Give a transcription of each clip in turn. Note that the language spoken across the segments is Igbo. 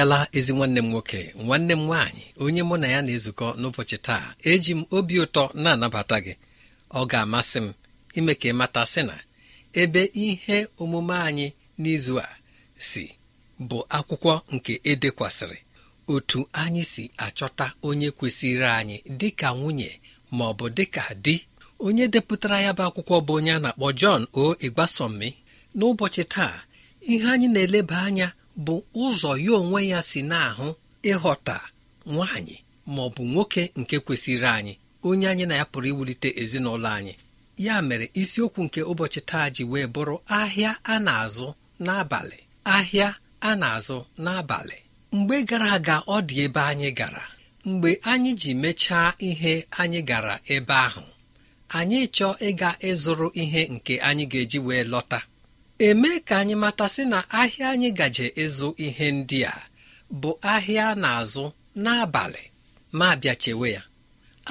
Ị bịala ezi nwanne m nwoke nwanne m nwaanyị onye mụ na ya na-ezukọ n'ụbọchị taa eji m obi ụtọ na-anabata gị. Ọ ga-amasị m ime ka ị mata sị na ebe ihe omume anyị n'izu a si bụ akwụkwọ nke edekwasịrị otu anyị si achọta onye kwesịrị anyị dịka nwunye ma ọ bụ dịka di. Onye depụtara ya bụ akwụkwọ bụ onye a na-akpọ Jọn o. Ịgbasọmmi n'ụbọchị taa ihe anyị na-eleba anya bụ ụzọ ya onwe ya si na-ahụ ịghọta nwaanyị ma ọ bụ nwoke nke kwesịrị anyị onye anyị na ya pụrụ iwulite ezinụlọ anyị. Ya mere isiokwu nke ụbọchị taa ji wee bụrụ ahịa a na-azụ n'abalị ahịa a na-azụ n'abalị. Mgbe gara aga ọ dị ebe anyị gara. Mgbe anyị ji mechaa ihe anyị gara ebe ahụ anyị chọọ ịga ịzụrụ ihe nke anyị ga-eji wee lọta. Eme ka anyị matasị na ahịa anyị gaje ịzụ ihe ndị a bụ ahịa na-azụ n'abalị ma bịa chewe ya.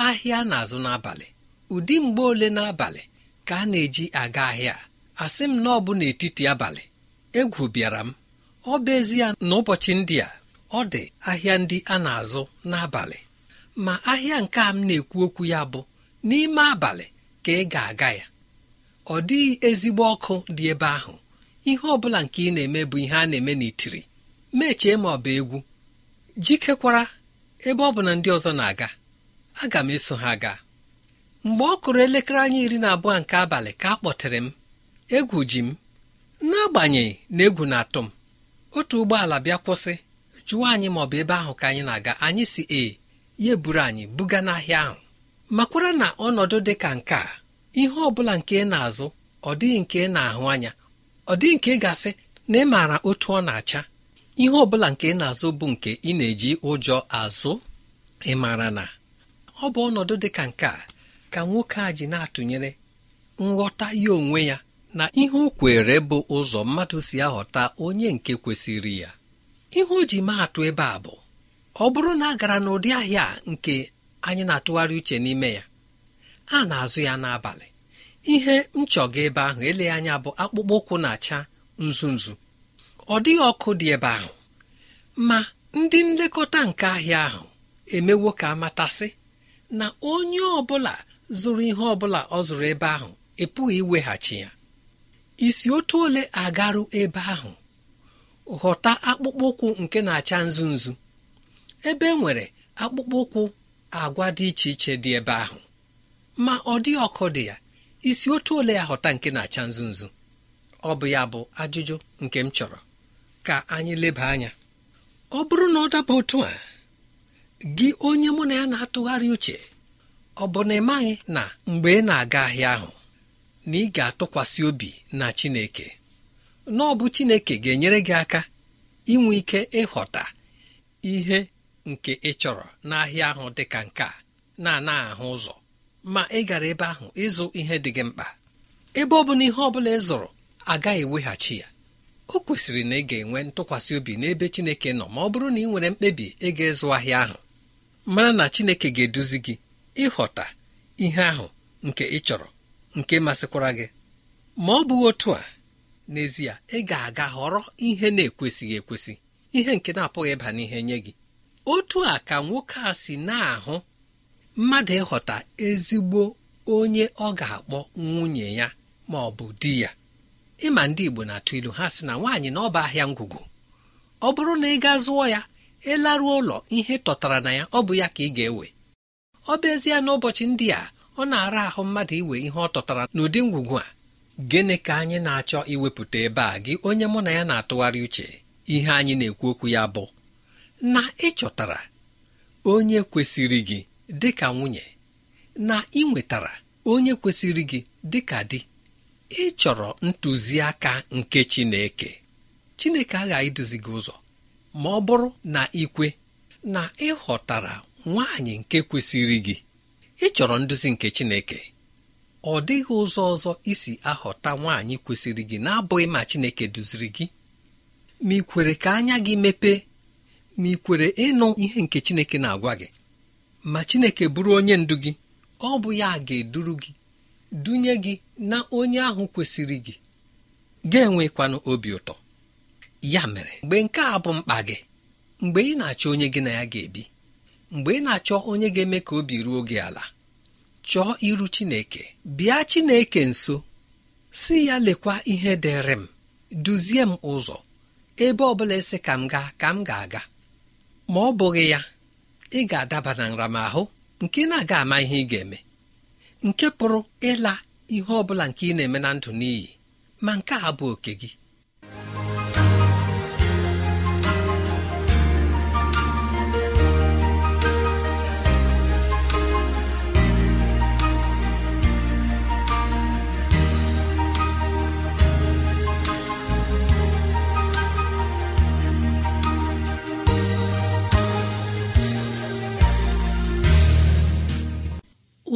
Ahịa na-azụ n'abalị ụdị mgbe ole n'abalị ka a na-eji aga ahịa. Asị m na ọ bụ n'etiti abalị. Egwu bịara m. Ọ bụ ezie n'ụbọchị ndị a ọ dị ahịa ndị a na-azụ n'abalị. Ma ahịa nke a m na-ekwu okwu ya bụ n'ime abalị ka ị ga-aga ya. Ọ dịghị ezigbo ọkụ dị ebe ahụ. Ihe ọ bụla nke ị na-eme bụ ihe a na-eme n'itiri. Mechie ma ọ bụ egwu. Jikekwara ebe ọ bụ na ndị ọzọ na-aga. Aga m eso ha gaa. Mgbe ọ kụrụ elekere anya iri na abụọ nke abalị ka a kpọtere m egwu ji m. N'agbanyeghị na egwu na-atụ m otu ụgbọala bịa kwụsị jụọ anyị ma ọ bụ ebe ahụ ka anyị na-aga anyị si ee ya eburu anyị buga n'ahịa ahụ. Makwara na ọnọdụ dị ka nke a ihe ọ bụla nke na-azụ ọ dịghị nke ị na-ahụ anya. Ọ dịghị nke ị ga-asị na ị maara otu ọ na-acha. Ihe ọ bụla nke ị na-azụ bụ nke ị na-eji ụjọ azụ. Ị maara na ọ bụ ọnọdụ dị ka nke a ka nwoke a ji na-atụnyere nghọta ya onwe ya na ihe o kwere bụ ụzọ mmadụ si aghọta onye nke kwesịrị ya. Ihe o ji maa atụ ebe a bụ ọ bụrụ na a gara n'ụdị ahịa nke anyị na-atụgharị uche n'ime ya a na-azụ ya n'abalị. Ihe nchọga ebe ahụ eleghị anya bụ akpụkpọ ụkwụ na-acha nzu nzu. Ọ dịghị ọkụ dị ebe ahụ. Ma ndị nlekọta nke ahịa ahụ emewo ka amatasị na onye ọbụla zụrụ ihe ọbụla ọ zụrụ ebe ahụ ịpụghị iweghachi ya. Isi otu ole agarụ ebe ahụ ghọta akpụkpọ ụkwụ nke na-acha nzu nzu. Ebe e nwere akpụkpọ ụkwụ agwa dị iche iche dị ebe ahụ. Ma ọ dị ọkụ dị ya. Isi otu ole ya ghọta nke na-acha nzu nzu ọ bụ ya bụ ajụjụ nke m chọrọ. Ka anyị leba anya. Ọ bụrụ na ọ daba otu a gị onye mụ na ya na-atụgharị uche ọ bụ na ị maghị na mgbe ị na-aga ahịa ahụ na ị ga-atụkwasị obi na Chineke na ọ bụ Chineke ga-enyere gị aka inwe ike ịghọta ihe nke ị chọrọ n'ahịa ahụ dị ka nke a na-ana ahụ ụzọ. Ma ị gara ebe ahụ ịzụ ihe dị gị mkpa. Ebe ọ bụ na ihe ọ bụla ị zụrụ agaghị eweghachi ya. O kwesịrị na ị ga-enwe ntụkwasị obi n'ebe Chineke nọ ma ọ bụrụ na ị nwere mkpebi ịga ịzụ ahịa ahụ. Mara na Chineke ga-eduzi gị ịghọta ihe ahụ nke ị chọrọ nke masịkwara gị. Ma ọ bụghị otu a n'ezie ị ga-aga họrọ ihe na-ekwesịghị ekwesị ihe nke na-apụghị ịba n'ihe nye gị. Otu a ka nwoke a si na-ahụ mmadụ ịghọta ezigbo onye ọ ga-akpọ nwunye ya ma ọ bụ di ya. Ịma ndị Igbo na-atụ ilu ha sị na nwaanyị na ọba ahịa ngwugwu. Ọ bụrụ na ị ga zụọ ya ịlaruo ụlọ ihe tọtara na ya ọ bụ ya ka ị ga-ewe. Ọ bụ ezie n'ụbọchị ndị a ọ na-ara ahụ mmadụ iwe ihe ọ tọtara n'ụdị ngwugwu a. Gịnị ka anyị na-achọ iwepụta ebe a? Gị onye mụ na ya na-atụgharị uche ihe anyị na-ekwu okwu ya bụ na ịchọtara onye kwesịrị gị dị ka nwunye na ị nwetara onye kwesịrị gị dị ka di ị chọrọ ntụziaka nke Chineke. Chineke aghaghị iduzi gị ụzọ ma ọ bụrụ na ikwe na ị ghọtara nwaanyị nke kwesịrị gị ị chọrọ nduzi nke Chineke. Ọ dịghị ụzọ ọzọ isi aghọta nwaanyị kwesịrị gị na-abụghị ma Chineke duziri gị. Ma ị kwere ka anya gị mepee ma ị kwere ịnụ ihe nke Chineke na-agwa gị. Ma Chineke bụrụ onye ndu gị ọ bụ ya ga-eduru gị dunye gị na onye ahụ kwesịrị gị. Ga-enwekwanụ obi ụtọ. Ya mere mgbe nke a bụ mkpa gị mgbe ị na-achọ onye gị na ya ga-ebi mgbe ị na-achọ onye ga-eme ka obi ruo gị ala chọọ iru Chineke bịa Chineke nso si ya lekwa ihe dịrị m duzie m ụzọ ebe ọ bụla esi ka m gaa ka m ga-aga. Ma ọ bụghị ya ị ga-adaba na nramahụ nke na-aga ama ihe ị ga-eme. Nke pụrụ ịla ihe ọ bụla nke ị na-eme na ndụ n'iyi ma nke a bụ oke gị.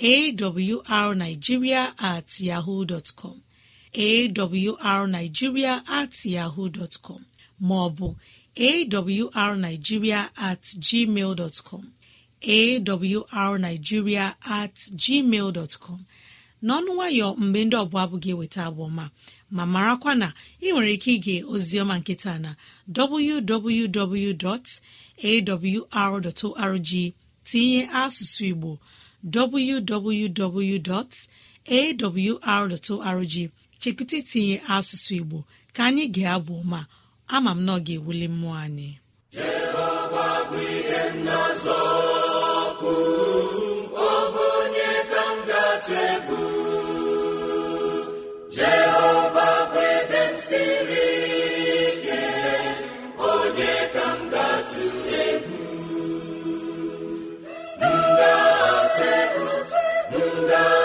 awrnigeria at yahoo com. Awrnigeria at yahoo com. Maọbụ awrnigeria at gmail com. Awrnigeria at gmail com. N'ọnụ nwayọ mgbe ndị ọbụla abụghị eweta abụọma ma marakwa na ị nwere ike ige oziọma nketa na www.awr.org tinye asụsụ igbo www.awr.org chekwụta itinye asụsụ igbo ka anyị ga-abụ ma ama m na ọ ga-ewuli mmụọ anyị. Jehova bụ ebe m siri Buddha.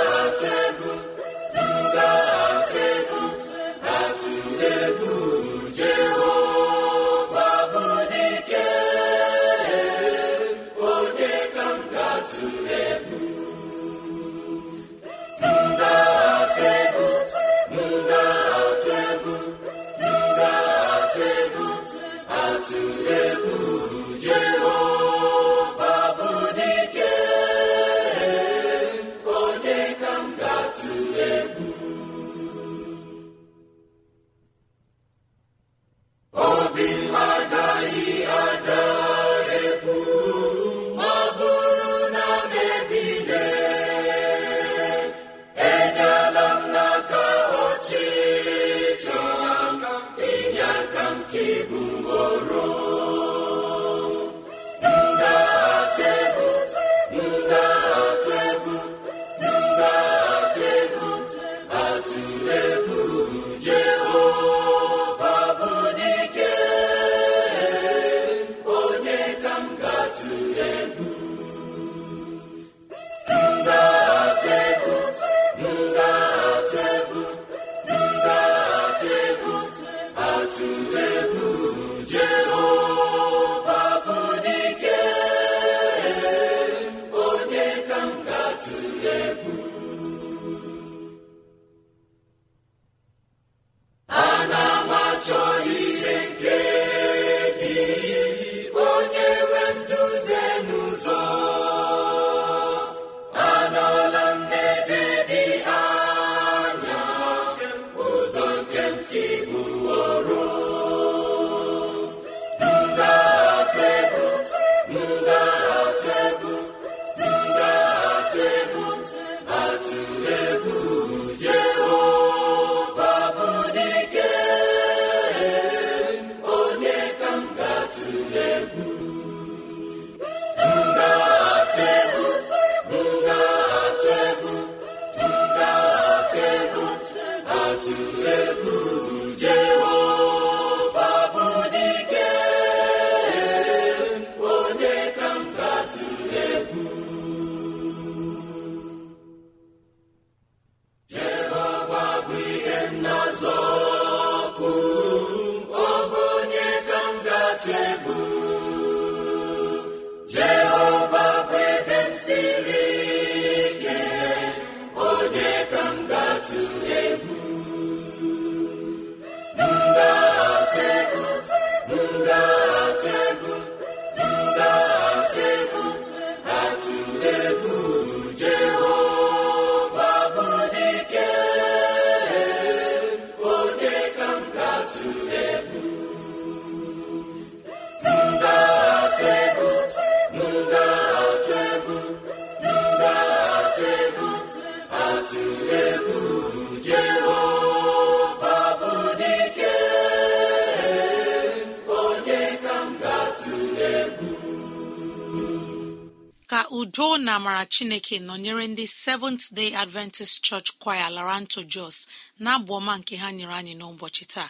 Udo na amara chineke nọnyere ndị seventh day adventist church choir laranto jos na-abụ ọma nke ha nyere anyị n'ụbọchị taa.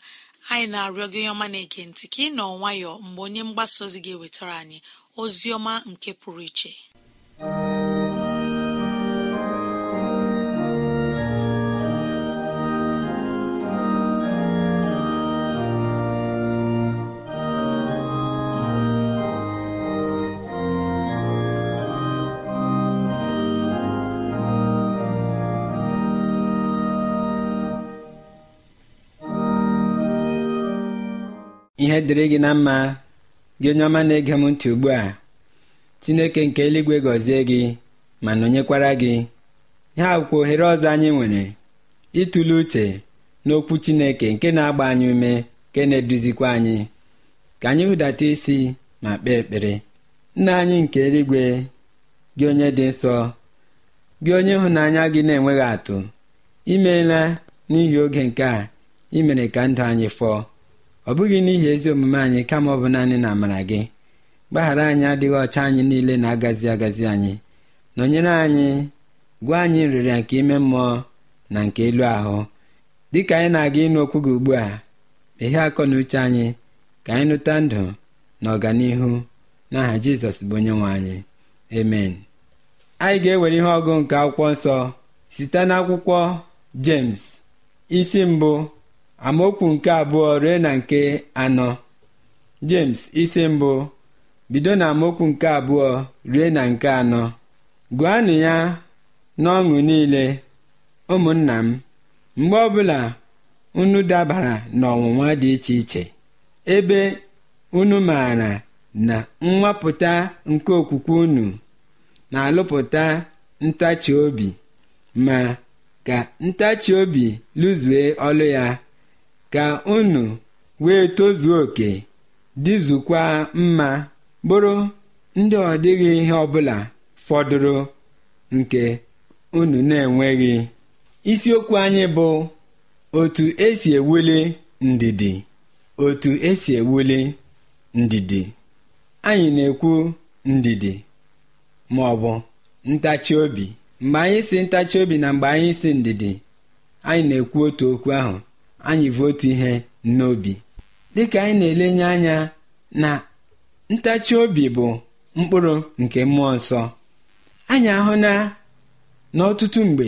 Anyị na-arịọ gị ọma na-ege ntị ka ị nọ nwayọọ mgbe onye mgbasa ozi ga-ewetara anyị ozi ọma nke pụrụ iche. Ihe dịrị gị na mma gị onye ọma na-ege m ntị ugbu a chineke nke eluigwe gọzie gị ma nọnyekwara gị. Ihe akwụkwọ ohere ọzọ anyị nwere ịtụle uche n'okwu chineke nke na-agba anyị ume nke na-eduzikwa anyị. Ka anyị hụdata isi ma kpee ekpere. Nna anyị nke eluigwe gị onye dị nsọ gị onye ịhụnanya gị na-enweghị atụ imeela n'ihi oge nke a imere ka ndụ anyị fọọ. Ọ bụghị n'ihi ezi omume anyị kama ọ bụ naanị na amara gị. Gbaghara anyị adịghị ọcha anyị niile na-agazi agazi anyị. Nọnyere anyị gwa anyị nrịrịa nke ime mmụọ na nke elu ahụ. Dịka anyị na-aga ịnụ okwu gị ugbu a meghee akọ na uche anyị ka anyị nụta ndụ na ọganihu n'aha jizọs bụ onye nwe anyị. Amen. Anyị ga-ewere ihe ọgụ nke akwụkwọ nsọ site n'akwụkwọ jems isi mbụ amaokwu nke abụọ rue na nke anọ. Jems isi mbụ. Bido na amaokwu nke abụọ rue na nke anọ. Gụanụ ya n'ọṅụ niile ụmụnna m mgbe ọbụla unu dabara n'ọnwụnwa dị iche iche ebe unu maara na nwapụta nke okwukwe unu na-alụpụta ntachi obi ma ka ntachi obi lụzue ọlụ ya ka unu wee tozuo oke dịzukwa mma bụrụ ndị ọ dịghị ihe ọbụla fọdụrụ nke unu na-enweghị. Isiokwu anyị bụ otu esi ewuli ndidi otu esi ewuli ndidi. Anyị na-ekwu ndidi ma ọ bụ ntachi obi. Mgbe anyị si ntachi obi na mgbe anyị si ndidi anyị na-ekwu otu okwu ahụ. Anyị bụ otu ihe n'obi. Dịka anyị na-elenye anya na ntachi obi bụ mkpụrụ nke mmụọ nsọ. Anyị ahụ na n'ọtụtụ mgbe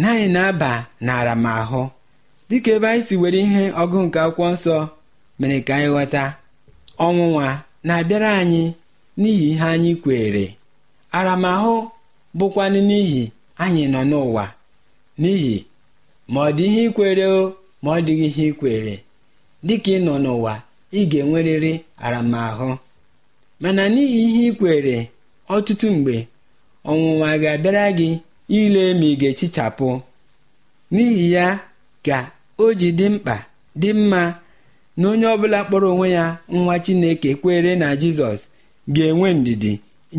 na anyị na-aba n'aramahụ dịka ebe anyị si were ihe ọgụ nke akwụkwọ nsọ mere ka anyị ghọta ọnwụnwa na-abịara anyị n'ihi ihe anyị kwere aramahụ bụkwanụ n'ihi anyị nọ n'ụwa n'ihi ma ọ dị ihe ikwere o ma ọ dịghị ihe ikwere. Dịka ị nọ n'ụwa ị ga-enwerịrị aramahụ. Mana n'ihi ihe ikwere ọtụtụ mgbe ọnwụnwa ga-abịara gị ile ma ị ga-echichapụ. N'ihi ya ka o ji dị mkpa dị mma na onye ọbụla kpọrọ onwe ya nwa chineke kwere na jizọs ga-enwe ndidi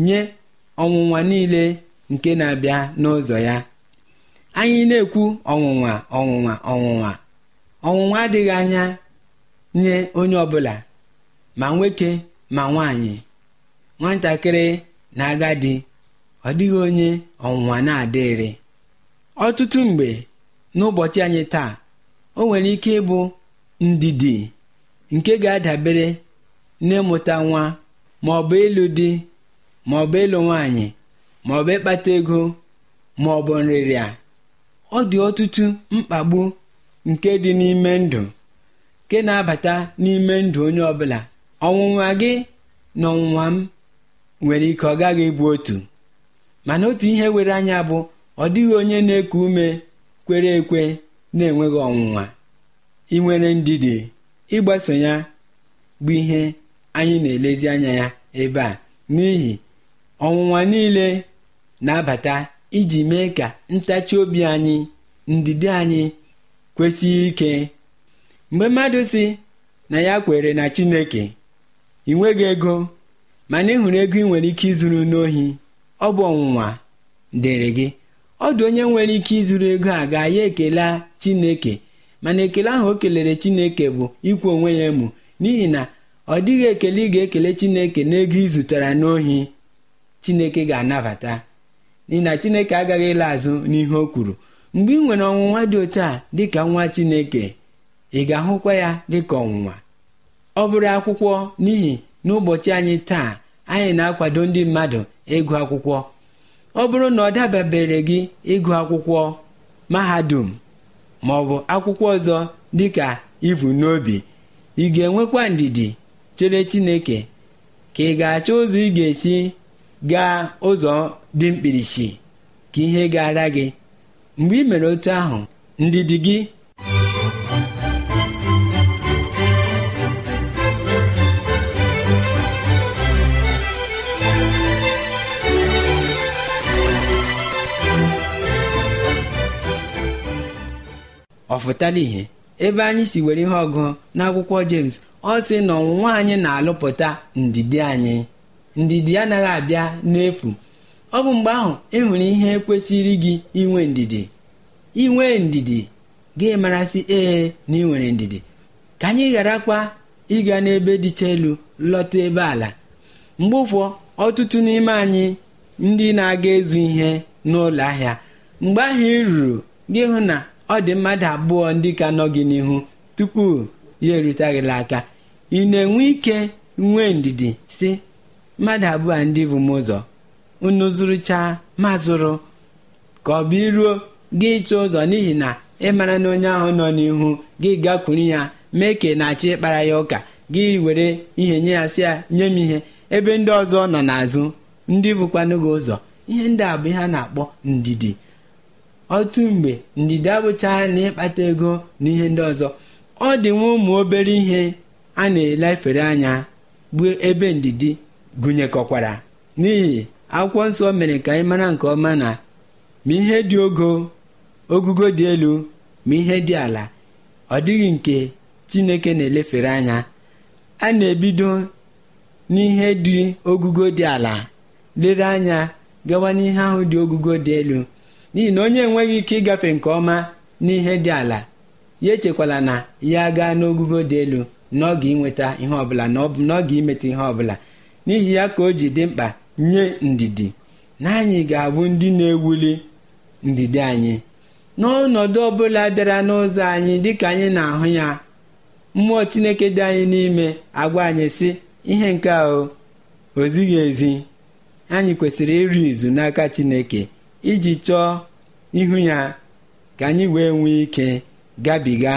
nye ọnwụnwa niile nke na-abịa n'ụzọ ya. Anyị na-ekwu ọnwụnwa ọnwụnwa ọnwụnwa. Ọnwụnwa adịghị anya nye onye ọbụla ma nwoke ma nwaanyị. Nwatakịrị na agadi ọ dịghị onye ọnwụnwa na-adịrị. Ọtụtụ mgbe n'ụbọchị anyị taa o nwere ike ịbụ ndidi nke ga-adabere n'ịmụta nwa ma ọ bụ ịlụ di ma ọ bụ ịlụ nwaanyị ma ọ bụ ịkpata ego ma ọ bụ nrịrịa. Ọ dị ọtụtụ mkpagbu nke dị n'ime ndụ nke na-abata n'ime ndụ onye ọbụla. Ọnwụnwa gị na ọnwụnwa m nwere ike ọ gaghị ịbụ otu. Mana otu ihe were anya bụ ọ dịghị onye na-eku ume kwere ekwe na-enweghị ọnwụnwa. Ị nwere ndidi ịgbaso ya bụ ihe anyị na-elezi anya ya ebe a. N'ihi ọnwụnwa niile na-abata iji mee ka ntachi obi anyị ndidi anyị kwesịghị ike. Mgbe mmadụ si na ya kwere na chineke ị nweghị ego mana ị hụrụ ego ị nwere ike izuru n'ohi ọ bụ ọnwụnwa dịrị gị. Ọ dị onye nwere ike izuru ego a ga ya ekele chineke mana ekele ahụ o kelere chineke bụ ikwu onwe ya emu n'ihi na ọ dịghị ekele ị ga-ekele chineke n'ego ị zụtara n'ohi chineke ga-anabata. N'ihi na chineke agaghị ịla azụ n'ihe o kwuru. Mgbe ị nwere ọnwụnwa dị otu a dịka nwa chineke ị ga-ahụkwa ya dịka ọnwụnwa. Ọ bụrụ akwụkwọ n'ihi n'ụbọchị anyị taa anyị na-akwado ndị mmadụ ịgụ akwụkwọ. Ọ bụrụ na ọ dababere gị ịgụ akwụkwọ mahadum ma ọ bụ akwụkwọ ọzọ dịka ivu n'obi ị ga-enwekwa ndidi chere chineke ka ị ga-achọ ụzọ ị ga-esi gaa ụzọ dị mkpirisi ka ihe gara gị. Mgbe ị mere otu ahụ ndidi gị? Ọ fụtala ihe? Ebe anyị si were ihe ọgụ n'akwụkwọ jems ọ sị na ọnwụnwa anyị na-alụpụta ndidi anyị. Ndidi anaghị abịa n'efu. Ọ bụ mgbe ahụ ị hụrụ ihe kwesịrị gị inwe ndidi. Inwe ndidi gị marasị ee na ị nwere ndidi. Ka anyị gharakwa ịga n'ebe dịcha elu lọta ebe ala. Mgbe ụfọ ọtụtụ n'ime anyị ndị na-aga ezu ihe n'ụlọ ahịa mgbe ahụ ị ruru gị hụ na ọ dị mmadụ abụọ ndị ka nọ gị n'ihu tupu ya erutaghịla aka ị na-enwe ike nwee ndidi si mmadụ abụọ ndị bụ m ụzọ. Unu zụrụcha ma zụrụ ka ọ bụ iruo gị ịchọ ụzọ n'ihi na ị mara na onye ahụ nọ n'ihu gị gakwuru ya mee ka na-achọ ịkpara ya ụka gị were ihe nye ya sị ya nye m ihe. Ebe ndị ọzọ nọ n'azụ ndị bụkwanụ gị ụzọ ihe ndị a bụ ihe a na-akpọ ndidi. Otu mgbe ndidi abụchaghị na ịkpata ego na ihe ndị ọzọ. Ọ dị nwa ụmụ obere ihe a na-elefere anya bụ ebe ndidi gụnyekọkwara. N'ihi akwụkwọ nsọ mere ka anyị mara nke ọma na ma ihe dị ogo ogugo dị elu ma ihe dị ala ọ dịghị nke chineke na-elefere anya. A na-ebido n'ihe dị ogugo dị ala lere anya gawa n'ihe ahụ dị ogugo dị elu. N'ihi na onye enweghị ike ịgafe nke ọma n'ihe dị ala ya echekwala na ya gaa n'ogugo dị elu na ọ ga-inweta ihe ọbụla na ọ ga-imeta ihe ọbụla. N'ihi ya ka o ji dị mkpa nye ndidi. Na anyị ga-abụ ndị na-ewuli ndidi anyị. N'ọnọdụ ọbụla bịara n'ụzọ anyị dịka anyị na-ahụ ya mmụọ chineke dị anyị n'ime agwa anyị sị ihe nke ahụ o ezi. Anyị kwesịrị ịrụ izu n'aka chineke iji chọọ ihu ya ka anyị wee nwee ike gabiga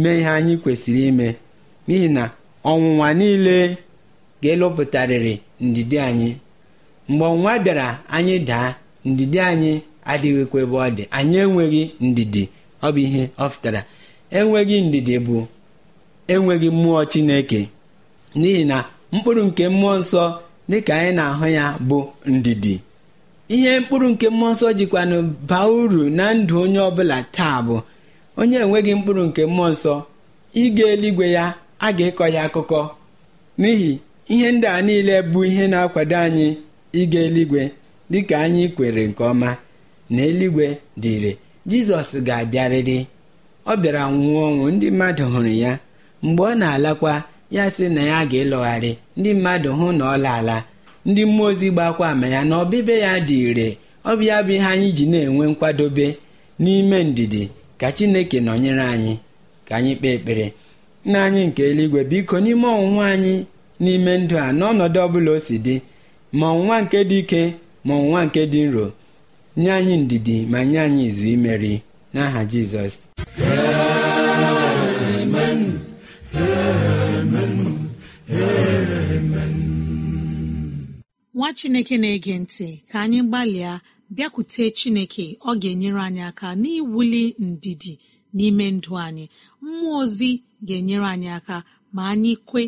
mee ihe anyị kwesịrị ime. N'ihi na ọnwụnwa niile ga-elụpụtarịrị ndidi anyị. Mgbe ọnwụnwa bịara anyị daa ndidi anyị adịghịkwa ebe ọ dị. Anyị enweghị ndidi ọ bụ ihe ọ fụtara. Enweghị ndidi bụ enweghị mmụọ chineke. N'ihi na mkpụrụ nke mmụọ nsọ dịka anyị na-ahụ ya bụ ndidi. Ihe mkpụrụ nke mmụọ nsọ jikwanụ baa uru na ndụ onye ọbụla taa bụ onye enweghị mkpụrụ nke mmụọ nsọ ịga eluigwe ya a ga-ịkọ ya akụkọ. N'ihi ihe ndị a niile bụ ihe na-akwado anyị ịga eluigwe dịka anyị kwere nke ọma na eluigwe dị ire. Jizọs ga-abịarịrị. Ọ bịara nwụọ ọnwụ ndị mmadụ hụrụ ya. Mgbe ọ na-alakwa ya sị na ya ga-ịlọgharị ndị mmadụ hụ na ọ laala. Ndị mmụọ ozi gbakwa ama ya na ọbịbịa ya dị ire. Ọ bụ ya bụ ihe anyị ji na-enwe nkwadobe n'ime ndidi. Ka chineke nọnyere anyị. Ka anyị kpee ekpere. Nna anyị nke eluigwe biko n'ime ọnwụnwa anyị n'ime ndụ a n'ọnọdụ ọbụla o si dị ma ọnwụnwa nke dị ike ma ọnwụnwa nke dị nro nye anyị ndidi ma nye anyị izu imeri n'aha jizọs. Nwa chineke na-ege ntị ka anyị gbalịa bịakwute chineke ọ ga-enyere anyị aka n'iwuli ndidi n'ime ndụ anyị. Mmụọ ozi ga-enyere anyị aka ma anyị kwe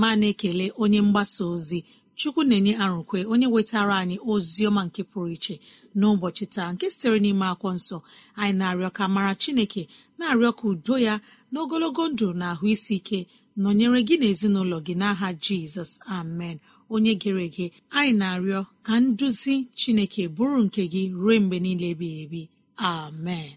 ma na-ekele onye mgbasa ozi chukwu na-enye arụkwe onye wetara anyị ozi ọma nke pụrụ iche n'ụbọchị taa nke sitere n'ime akwọ nsọ. Anyị na-arịọ ka mara chineke na-arịọ ka udo ya na ogologo ndụ na ahụ isi ike nọnyere gị na ezinụlọ gị n'aha jizọs. Amen. Onye gere ege anyị na-arịọ ka nduzi chineke bụrụ nke gị ruo mgbe niile ebighị ebi. Amen.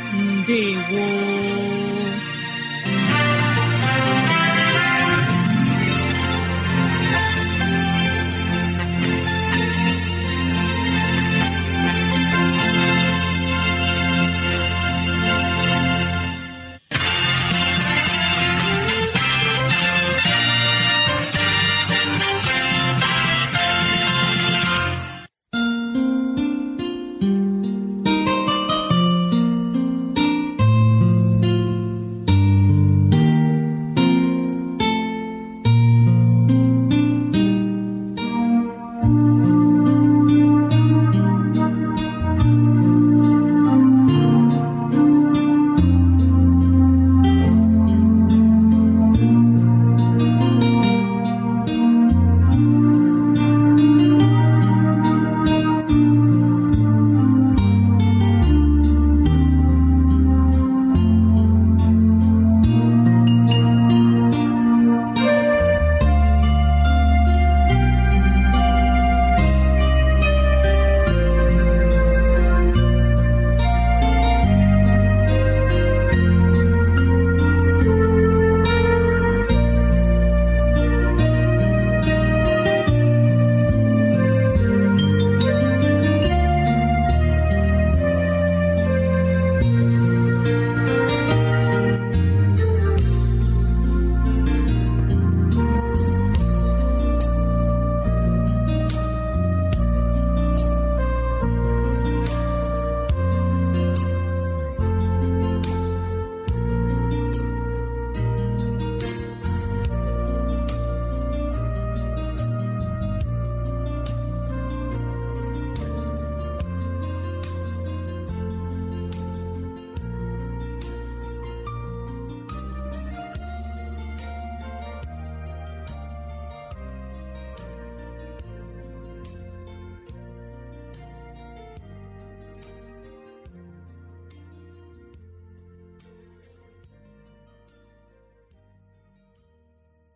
gboo